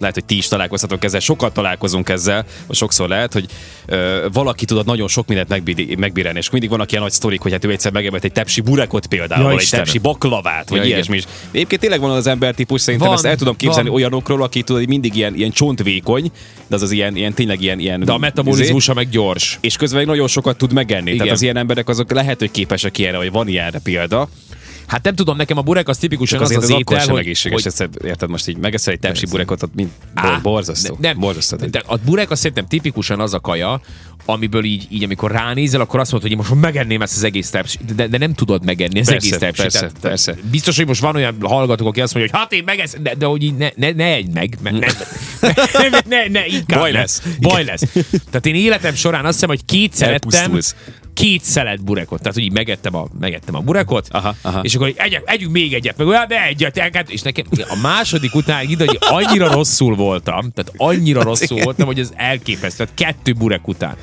lehet, hogy ti is találkozhatok ezzel, sokat találkozunk ezzel, vagy sokszor lehet, hogy ö, valaki tudod nagyon sok mindent megbír, megbírni, és mindig vannak ilyen nagy sztorik, hogy hát ő egyszer megevett egy tepsi burekot például, Ja, vagy egy tepsi baklavát, vagy Ja, ilyesmi is. Egyébként tényleg van az ember típus, szerintem Van, ezt el tudom képzelni van. olyanokról, aki tudod, hogy mindig ilyen, ilyen csontvékony, de az az ilyen, ilyen tényleg ilyen, ilyen De a izé, metabolizmusa meg gyors. és közben meg nagyon sokat tud megenni. Igen. Igen. Tehát az ilyen emberek azok lehet, hogy képesek ilyenre, vagy van ilyenre példa. Hát nem tudom, nekem a burek az tipikusan Csak az az az, akkor étel, sem hogy, egészséges. hogy Hogy... Érted, most így megeszel egy tepsi burekot, ott mind Á, bor- borzasztó. Ne, nem, borzasztó. de a burek az szerintem tipikusan az a kaja, amiből így, így amikor ránézel, akkor azt mondod, hogy most megenném ezt az egész tepsi, de, de nem tudod megenni az Persze, egész tepsi. persze, Tehát- persze. Biztos, hogy most van olyan hallgatók, aki azt mondja, hogy hát én megeszem, de, de hogy így ne, ne, ne egy meg, ne, ne, ne, ne, ne, inkább Baj lesz. Baj lesz. Tehát én életem során azt hiszem, hogy kétszer ettem. Két szelet burekot. Tehát, hogy így megettem a, megettem a burekot, Aha, aha. és akkor egyek, együnk még egyet, meg olyan, de egyet, egyet, és nekem a második után ide, hogy annyira rosszul voltam, tehát annyira rosszul voltam, hogy ez elképesztő. Tehát kettő burek után.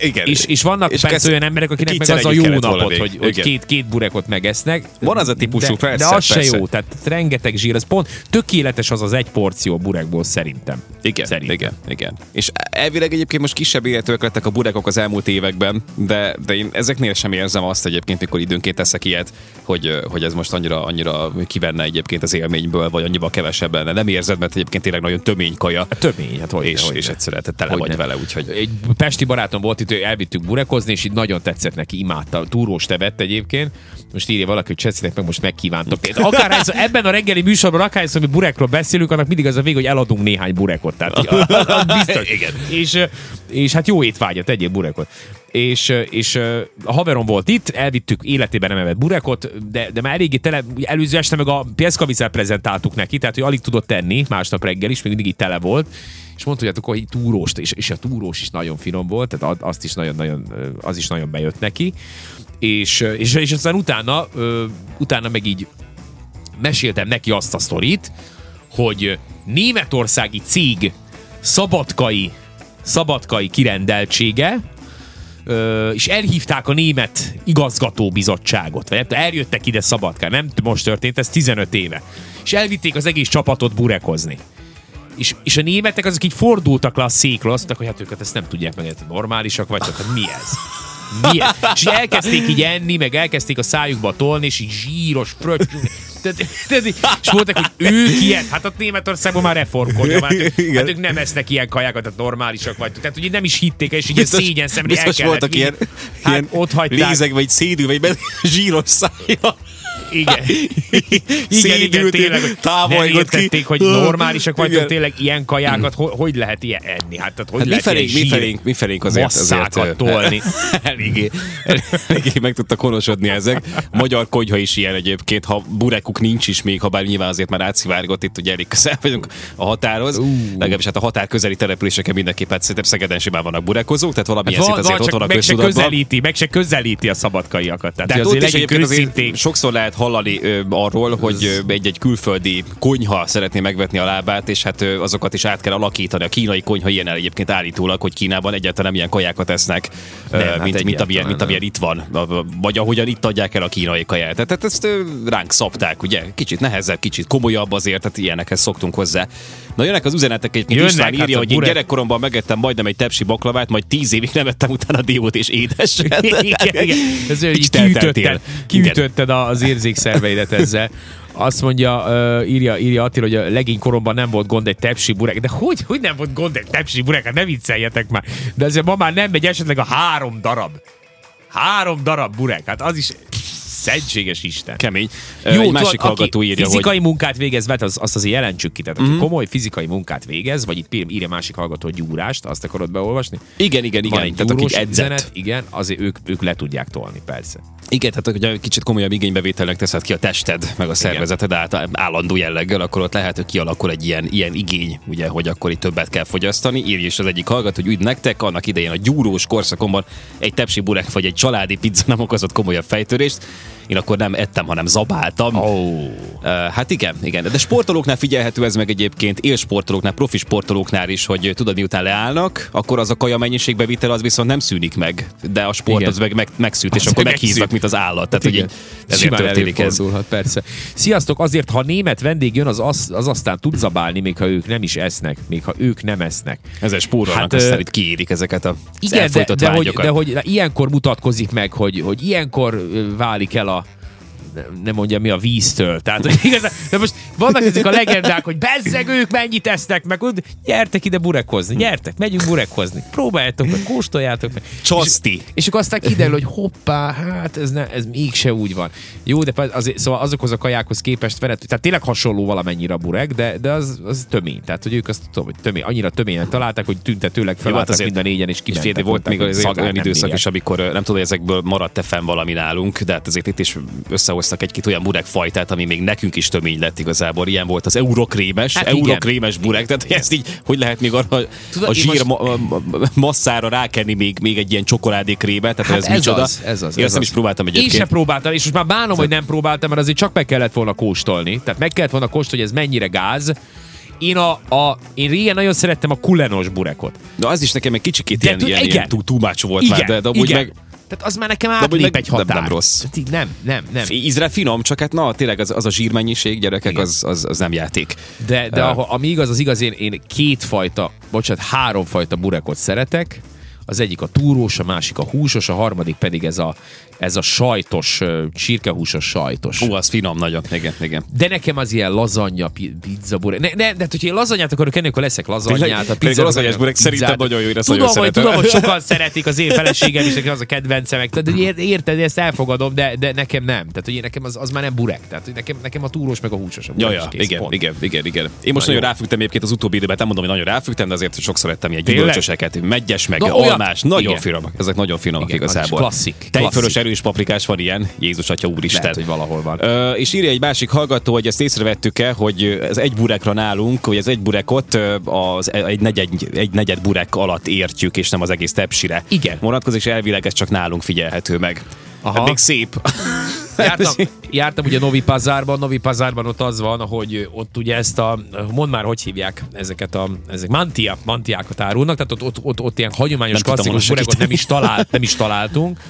Igen. És, és vannak és persze olyan emberek, akinek meg az a jó napot, még. hogy, hogy két, két burekot megesznek. Van az a típusú, de, persze, De az persze. se jó, tehát rengeteg zsír, ez pont tökéletes az az egy porció burekból szerintem. Igen, Szerintem. igen, igen. És elvileg egyébként most kisebb életők lettek a burekok az elmúlt években, de, de én ezeknél sem érzem azt egyébként, mikor időnként teszek ilyet, hogy, hogy ez most annyira, annyira kivenne egyébként az élményből, vagy annyival kevesebb lenne. Nem érzed, mert egyébként tényleg nagyon tömény kaja, Tömény, hát hogy és, és egyszerűen te tele vagy Hogyne. vele, úgyhogy... Egy pesti barátom volt itt, elvittük burekozni, és így nagyon tetszett neki, imádta. Túrós tevett egyébként. Most írja valaki, hogy Csecinek meg most megkívántok. Akár ez, ebben a reggeli műsorban, akár ez, hogy burekról beszélünk, annak mindig az a vég, hogy eladunk néhány burekot. Tehát, biztos. Igen. És, és hát jó étvágyat, tegyél burekot. És, és a haverom volt itt, elvittük életében nem evett burekot, de, de már eléggé tele, előző este meg a pieszkavicel prezentáltuk neki, tehát hogy alig tudott tenni, másnap reggel is, még mindig így tele volt, és mondta, hogy hát akkor túróst, és, és a túrós is nagyon finom volt, tehát azt is nagyon-nagyon, az is nagyon bejött neki, és, és, és aztán utána, utána meg így meséltem neki azt a sztorit, hogy németországi cég szabadkai, szabadkai kirendeltsége, ö, és elhívták a német igazgatóbizottságot, vagy eljöttek ide Szabadkán, nem most történt, ez 15 éve. És elvitték az egész csapatot burekozni. És, és a németek azok így fordultak le a székről, azt mondták, hogy hát őket ezt nem tudják meg, hát normálisak vagytok, hát mi ez? Mi? És elkezdték így enni, meg elkezdték a szájukba tolni, és így zsíros, fröccs, tehát, tehát, és mondták, hogy ők ilyet, hát ott Németországban már reformkodja, hát, ők, Igen. hát ők nem esznek ilyen kajákat, tehát normálisak vagytok. Tehát ugye nem is hitték, és így szégyen szemre el kellett voltak ilyen, hát ilyen ott hagyták. lézeg, vagy szédű, vagy zsíros szája. Igen. igen, igen, tényleg, hogy távolygott hogy normálisak vagytok, tényleg ilyen kajákat, hogy, hogy lehet ilyen enni? Hát, tehát hogy Hát lehet felénk, ilyen mi zsír- felénk, mi felénk azért, azért tolni. eléggé, eléggé meg tudta konosodni ezek. Magyar konyha is ilyen egyébként, ha burekuk nincs is még, ha bár nyilván azért már átszivárgott, itt ugye elég közel vagyunk a határhoz. Uh. Legalábbis hát a határ közeli településeken mindenképp, hát szerintem Szegeden simán vannak burekozók, tehát valamilyen Van, szint azért van, ott van a meg se közelíti, meg se közelíti a szabadkaiakat. Tehát, is azért azért őszinték. sokszor lehet hallani ö, arról, hogy egy-egy külföldi konyha szeretné megvetni a lábát, és hát ö, azokat is át kell alakítani. A kínai konyha ilyen egyébként állítólag, hogy Kínában egyáltalán ilyen kajákat esznek, ö, Nem, hát mint, mint, amilyen, mint amilyen itt van, vagy ahogyan itt adják el a kínai kaját. Tehát, ezt ö, ránk szabták, ugye? Kicsit nehezebb, kicsit komolyabb azért, tehát ilyenekhez szoktunk hozzá. Na jönnek az üzenetek egyébként. Jönnek, István hát írja, a hogy én burek- gyerekkoromban megettem majdnem egy tepsi baklavát, majd tíz évig nem ettem utána diót és édeset. igen, igen. Ez kiütötted, kiütötted az érzékszerveidet ezzel. Azt mondja, uh, írja, írja Attila, hogy a legény koromban nem volt gond egy tepsi burek. De hogy, hogy nem volt gond egy tepsi burek? Hát ne vicceljetek már. De azért ma már nem megy esetleg a három darab. Három darab burek. Hát az is szentséges Isten. Kemény. Jó, egy tudod, másik hallgató írja, fizikai hogy munkát végez, vet, az, azt azért jelentsük ki. Tehát, aki Mhm. komoly fizikai munkát végez, vagy itt írja másik hallgató, gyúrást, azt akarod beolvasni? igen, igen, Van igen, egy tehát akik edzett. üzenet, igen, azért ők, ők le tudják tolni, persze. Igen, tehát hogyha kicsit komolyabb igénybevételnek teszed ki a tested, meg a szervezeted által, állandó jelleggel, akkor ott lehet, hogy kialakul egy ilyen, ilyen igény, ugye, hogy akkor itt többet kell fogyasztani. Írja is az egyik hallgató, hogy úgy nektek annak idején a gyúrós korszakomban egy tepsi burek vagy egy családi pizza nem okozott komolyabb fejtörést. Én akkor nem ettem, hanem zabáltam. Oh. Uh, hát igen, igen. De sportolóknál figyelhető ez meg egyébként, élsportolóknál, profi sportolóknál is, hogy tudod, miután leállnak, akkor az a kaja mennyiségbevitel az viszont nem szűnik meg, de a sport Igen. az meg, meg megszűnt, és akkor meg meghíznak. Mint az állat. Tehát, hogy Igen. így ezért Simán történik ez. persze. Sziasztok, azért, ha német vendég jön, az, az, az aztán tud zabálni, még ha ők nem is esznek, még ha ők nem esznek. Ezen spórolnak, Hát, hát, aztán ö, itt kiérik ezeket a Igen, de, de, hogy, vágyokat. de hogy ilyenkor mutatkozik meg, hogy, hogy ilyenkor válik el a nem mondja mi a víztől. Tehát, hogy igazán, de most vannak ezek a legendák, hogy bezzeg ők mennyit esznek, meg úgy, gyertek ide burekozni, gyertek, megyünk burekozni, próbáljátok meg, kóstoljátok meg. Csoszti. És, és akkor aztán kiderül, hogy hoppá, hát ez, ne, ez mégse úgy van. Jó, de azért, szóval azokhoz a kajákhoz képest velet, tehát tényleg hasonló valamennyire a burek, de, de az, az tömény. Tehát, hogy ők azt tudom, hogy tömény, annyira töményen találták, hogy tüntetőleg hát felálltak mind a négyen, és kimentek. volt még szagát olyan időszak is, amikor nem tudom, hogy ezekből maradt-e fenn valami nálunk, de hát azért itt is összehoztak egy-két olyan burek fajtát, ami még nekünk is tömény lett igazából. Ilyen volt az eurokrémes, Hát hát igen. eurokrémes burek, tehát ezt így, hogy lehet még arra Tudod, a én zsír most- ma, ma- masszára rákenni még, még egy ilyen csokoládékrémet, tehát Hát ez, ez micsoda. az, ez az, Én ez ezt nem is próbáltam Én egyébként. sem próbáltam, és most már bánom, hogy nem próbáltam, mert azért csak meg kellett volna kóstolni. Tehát meg kellett volna kóstolni, hogy ez mennyire gáz. Én, a, a, én régen nagyon szerettem a kulenos burekot. Na az is nekem egy kicsikét De ilyen, tud- ilyen, igen. ilyen túl, volt Igen, már, de, de amúgy igen. meg Tehát az már nekem átlép meg egy nem- határ. nem rossz. Tehát így Nem, nem, nem. ízre finom, csak hát na, tényleg az, az a zsírmennyiség, gyerekek, Igen. az, az, az nem játék. De, de uh, ami igaz, az igaz, én, én kétfajta, bocsánat, háromfajta burekot szeretek. Az egyik a túrós, a másik a húsos, a harmadik pedig ez a, ez a sajtos, csirkehúsos sajtos. Ó, az finom nagyon, igen, igen. De nekem az ilyen lazanya, pi- pizza, burek. Ne, ne, de hát, hogyha én lazanyát akarok enni, akkor leszek lazanyát. A pizza, lazanyás burek szerintem nagyon jó, én tudom, nagyon hogy, szeretem. tudom, hogy sokan szeretik, az én feleségem is, nekem az a kedvencem, tehát, ér- érted, ezt elfogadom, de, de nekem nem. Tehát, hogy én nekem az, az már nem burek. Tehát, hogy nekem, nekem a túrós meg a húsos. A burek ja, kész, igen, pont. igen, igen, igen. Én most Na, nagyon jó. ráfügtem egyébként az utóbbi időben, nem mondom, hogy nagyon ráfügtem, de azért sokszor ettem ilyen gyümölcsöseket, megyes meg, Na, almás, nagyon finomak. Ezek nagyon finomak igazából. klasszik, Tejfölös klasszik. Erős paprikás van ilyen, Jézus Atya úristen. Lehet, hogy valahol van. Ö, és írja egy másik hallgató, hogy ezt észrevettük-e, hogy ez egy burekra nálunk, hogy az egy burekot az egy negyed, egy negyed burek alatt értjük, és nem az egész tepsire. Igen. Vonatkozik, és elvileg ez csak nálunk figyelhető meg. Aha. Hát még szép. Jártam, jártam ugye Novi Pazárban, Novi Pazárban ott az van, hogy ott ugye ezt a, mondd már, hogy hívják ezeket a, ezek mantia, mantiákat árulnak, tehát ott, ott, ott, ott ilyen hagyományos Nem klasszikus burekot nem is, talált, nem is találtunk.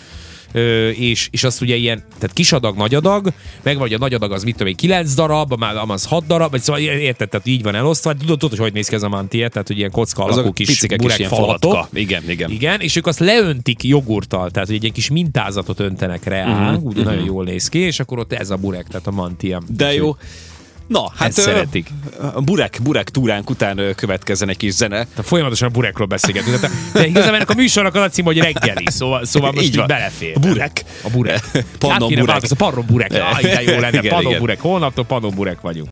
És, és azt ugye ilyen, tehát kis adag, nagy adag, meg vagy a nagy adag az mit tudom én, 9 darab, a az 6 darab, vagy szóval érted, tehát így van elosztva, tudod, tudod, hogy hogy néz ki ez a mantia, tehát hogy ilyen kocka alakú Azok kis burek falatok. Igen, igen. Igen, és ők azt leöntik jogurttal, tehát hogy egy ilyen kis mintázatot öntenek rá, uh-huh, Mhm, ugye nagyon jól néz ki, és akkor ott ez a burek, tehát a mantia. De jó. Na, hát ö, szeretik. a burek, burek túránk után következzen egy kis zene. Tehát folyamatosan a burekról beszélgetünk. Tehát, de igazából ennek a műsornak az a cím, hogy reggeli, szóval, szóval most Így így, belefér. Burek. A burek. Pannon Át kéne burek. változni, a parron burek. Jaj, de jó lenne. Pannon burek. Holnaptól pannon burek vagyunk.